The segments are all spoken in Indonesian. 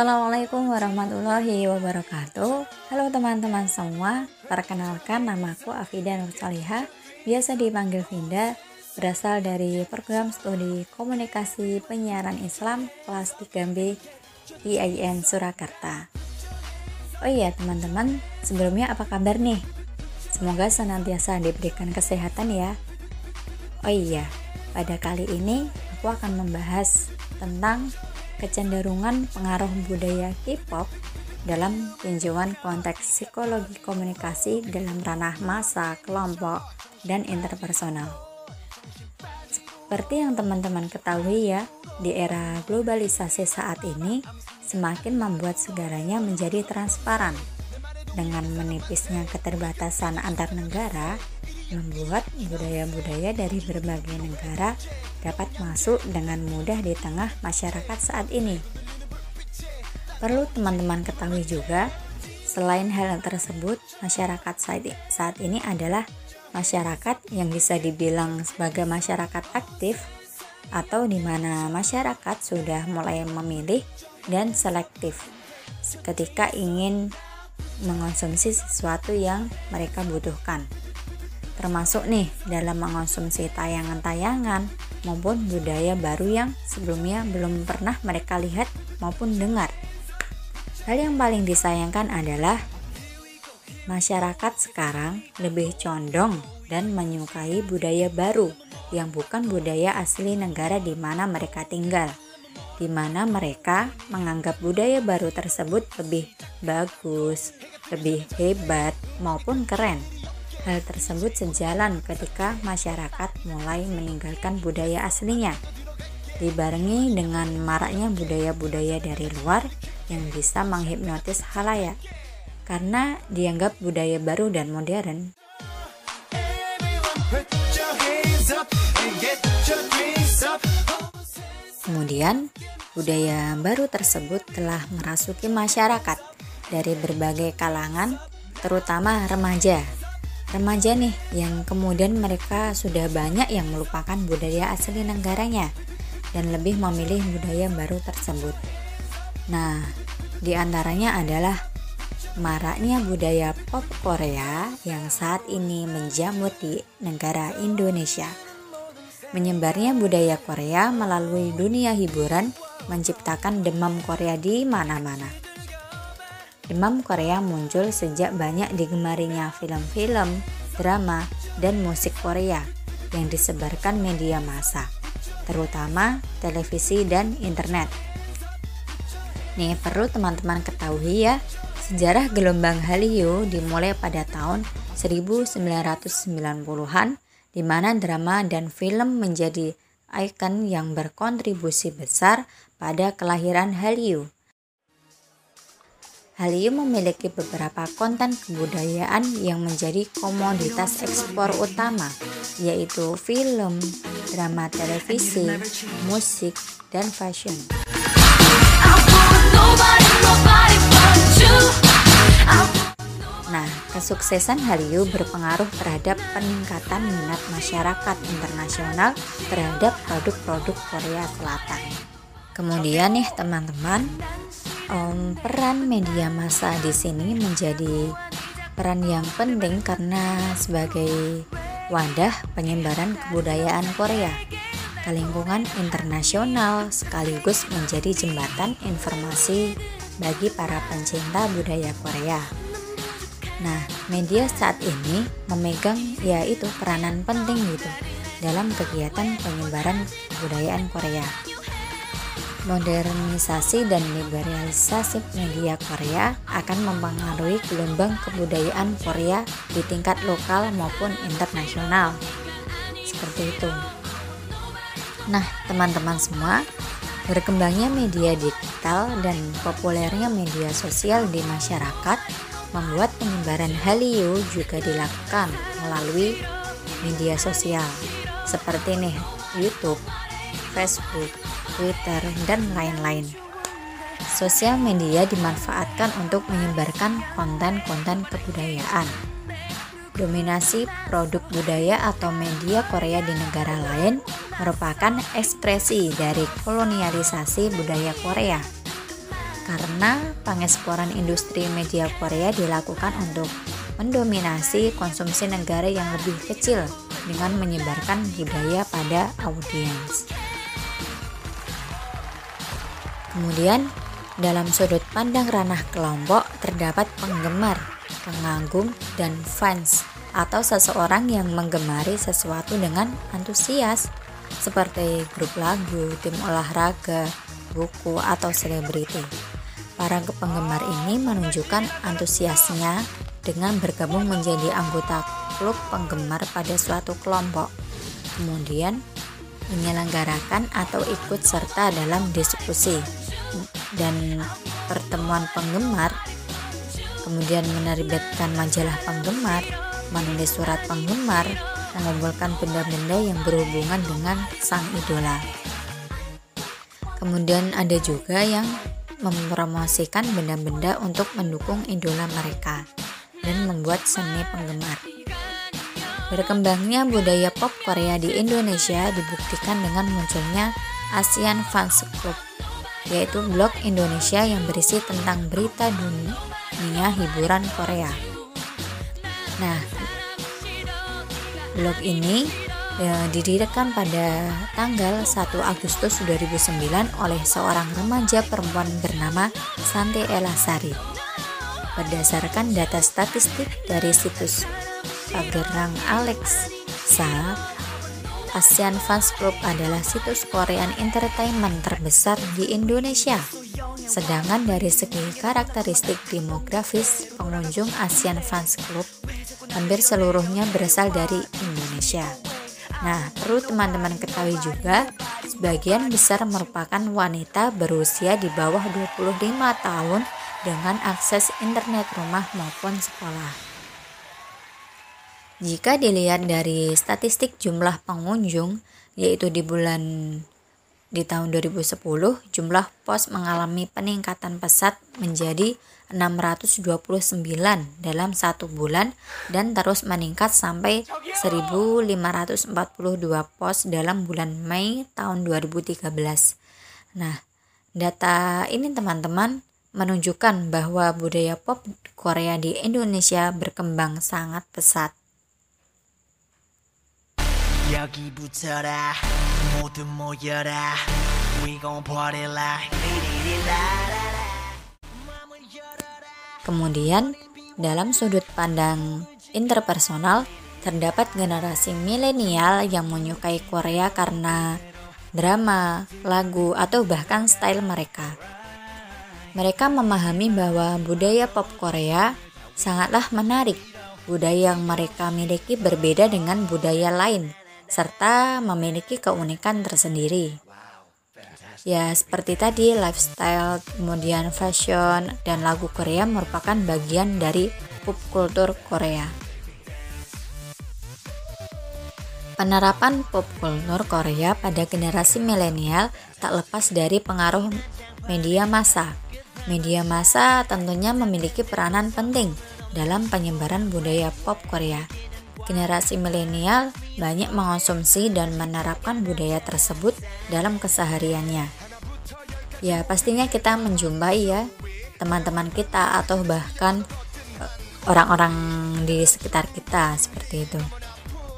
Assalamualaikum warahmatullahi wabarakatuh. Halo teman-teman semua Perkenalkan namaku Afida Nursaliha Biasa dipanggil Vinda Berasal dari program studi komunikasi penyiaran Islam kelas 3B IAIN Surakarta. Oh iya teman-teman Sebelumnya apa kabar nih? Semoga senantiasa diberikan kesehatan ya. Oh iya pada kali ini aku akan membahas tentang kecenderungan pengaruh budaya K-pop dalam tinjauan konteks psikologi komunikasi dalam ranah masa, kelompok, dan interpersonal. Seperti yang teman-teman ketahui ya, di era globalisasi saat ini semakin membuat segalanya menjadi transparan. Dengan menipisnya keterbatasan antar negara, membuat budaya-budaya dari berbagai negara dapat masuk dengan mudah di tengah masyarakat saat ini. Perlu teman-teman ketahui juga, selain hal tersebut, masyarakat saat ini adalah masyarakat yang bisa dibilang sebagai masyarakat aktif atau di mana masyarakat sudah mulai memilih dan selektif ketika ingin mengonsumsi sesuatu yang mereka butuhkan termasuk nih dalam mengonsumsi tayangan-tayangan maupun budaya baru yang sebelumnya belum pernah mereka lihat maupun dengar. Hal yang paling disayangkan adalah masyarakat sekarang lebih condong dan menyukai budaya baru yang bukan budaya asli negara di mana mereka tinggal, di mana mereka menganggap budaya baru tersebut lebih bagus, lebih hebat, maupun keren. Hal tersebut sejalan ketika masyarakat mulai meninggalkan budaya aslinya, dibarengi dengan maraknya budaya-budaya dari luar yang bisa menghipnotis halayak. Karena dianggap budaya baru dan modern. Kemudian, budaya baru tersebut telah merasuki masyarakat dari berbagai kalangan, terutama remaja remaja nih yang kemudian mereka sudah banyak yang melupakan budaya asli negaranya dan lebih memilih budaya baru tersebut. Nah, di antaranya adalah maraknya budaya pop Korea yang saat ini menjamur di negara Indonesia. Menyebarnya budaya Korea melalui dunia hiburan menciptakan demam Korea di mana-mana. Demam Korea muncul sejak banyak digemarinya film-film, drama, dan musik Korea yang disebarkan media massa, terutama televisi dan internet. Nih perlu teman-teman ketahui ya, sejarah gelombang Hallyu dimulai pada tahun 1990-an di mana drama dan film menjadi ikon yang berkontribusi besar pada kelahiran Hallyu. Hallyu memiliki beberapa konten kebudayaan yang menjadi komoditas ekspor utama, yaitu film, drama televisi, musik, dan fashion. Nah, kesuksesan Hallyu berpengaruh terhadap peningkatan minat masyarakat internasional terhadap produk-produk Korea Selatan. Kemudian nih teman-teman, um, peran media massa di sini menjadi peran yang penting karena sebagai wadah penyebaran kebudayaan Korea ke lingkungan internasional sekaligus menjadi jembatan informasi bagi para pencinta budaya Korea. Nah, media saat ini memegang yaitu peranan penting gitu dalam kegiatan penyebaran kebudayaan Korea modernisasi dan liberalisasi media Korea akan mempengaruhi gelombang kebudayaan Korea di tingkat lokal maupun internasional. Seperti itu. Nah, teman-teman semua, berkembangnya media digital dan populernya media sosial di masyarakat membuat penyebaran Hallyu juga dilakukan melalui media sosial seperti nih YouTube, Facebook, Twitter, dan lain-lain. Sosial media dimanfaatkan untuk menyebarkan konten-konten kebudayaan. Dominasi produk budaya atau media Korea di negara lain merupakan ekspresi dari kolonialisasi budaya Korea. karena pengesporan industri media Korea dilakukan untuk mendominasi konsumsi negara yang lebih kecil dengan menyebarkan budaya pada audiens. Kemudian, dalam sudut pandang ranah kelompok terdapat penggemar, pengagum, dan fans atau seseorang yang menggemari sesuatu dengan antusias seperti grup lagu, tim olahraga, buku, atau selebriti. Para penggemar ini menunjukkan antusiasnya dengan bergabung menjadi anggota klub penggemar pada suatu kelompok. Kemudian, menyelenggarakan atau ikut serta dalam diskusi dan pertemuan penggemar, kemudian menerbitkan majalah penggemar, menulis surat penggemar, mengumpulkan benda-benda yang berhubungan dengan sang idola. Kemudian ada juga yang mempromosikan benda-benda untuk mendukung idola mereka dan membuat seni penggemar. Berkembangnya budaya pop Korea di Indonesia dibuktikan dengan munculnya ASEAN Fans Club, yaitu blog Indonesia yang berisi tentang berita dunia hiburan Korea. Nah, blog ini ya, didirikan pada tanggal 1 Agustus 2009 oleh seorang remaja perempuan bernama Santi Elasari. Berdasarkan data statistik dari situs Pagerang Alexa, ASEAN Fans Club adalah situs Korean entertainment terbesar di Indonesia. Sedangkan dari segi karakteristik demografis, pengunjung ASEAN Fans Club hampir seluruhnya berasal dari Indonesia. Nah, perlu teman-teman ketahui juga, sebagian besar merupakan wanita berusia di bawah 25 tahun dengan akses internet rumah maupun sekolah. Jika dilihat dari statistik jumlah pengunjung, yaitu di bulan di tahun 2010, jumlah pos mengalami peningkatan pesat menjadi 629 dalam satu bulan dan terus meningkat sampai 1542 pos dalam bulan Mei tahun 2013. Nah, data ini teman-teman menunjukkan bahwa budaya pop Korea di Indonesia berkembang sangat pesat. Kemudian, dalam sudut pandang interpersonal, terdapat generasi milenial yang menyukai Korea karena drama, lagu, atau bahkan style mereka. Mereka memahami bahwa budaya pop Korea sangatlah menarik. Budaya yang mereka miliki berbeda dengan budaya lain, serta memiliki keunikan tersendiri ya seperti tadi lifestyle kemudian fashion dan lagu Korea merupakan bagian dari pop kultur Korea Penerapan pop kultur Korea pada generasi milenial tak lepas dari pengaruh media massa. Media massa tentunya memiliki peranan penting dalam penyebaran budaya pop Korea. Generasi milenial banyak mengonsumsi dan menerapkan budaya tersebut dalam kesehariannya. Ya, pastinya kita menjumpai ya teman-teman kita atau bahkan eh, orang-orang di sekitar kita seperti itu.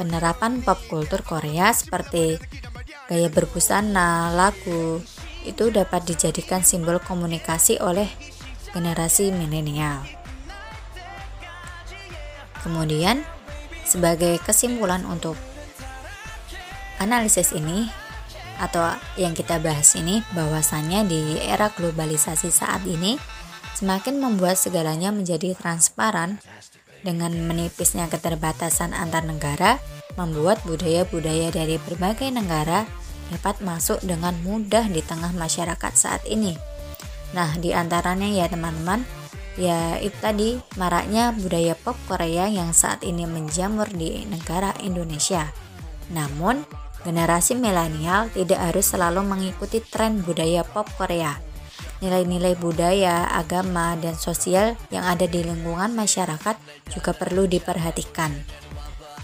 Penerapan pop kultur Korea seperti gaya berbusana, lagu itu dapat dijadikan simbol komunikasi oleh generasi milenial. Kemudian, sebagai kesimpulan untuk analisis ini atau yang kita bahas ini bahwasannya di era globalisasi saat ini semakin membuat segalanya menjadi transparan dengan menipisnya keterbatasan antar negara membuat budaya-budaya dari berbagai negara dapat masuk dengan mudah di tengah masyarakat saat ini. Nah, di antaranya ya teman-teman, ya itu tadi maraknya budaya pop Korea yang saat ini menjamur di negara Indonesia. Namun, Generasi milenial tidak harus selalu mengikuti tren budaya pop Korea. Nilai-nilai budaya, agama, dan sosial yang ada di lingkungan masyarakat juga perlu diperhatikan.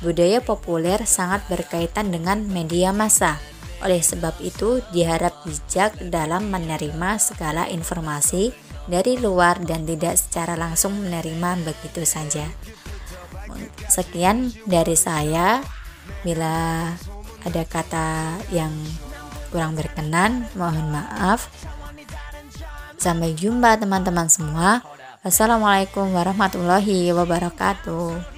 Budaya populer sangat berkaitan dengan media massa. Oleh sebab itu, diharap bijak dalam menerima segala informasi dari luar dan tidak secara langsung menerima begitu saja. Sekian dari saya. Bila ada kata yang kurang berkenan, mohon maaf. Sampai jumpa teman-teman semua. Assalamualaikum warahmatullahi wabarakatuh.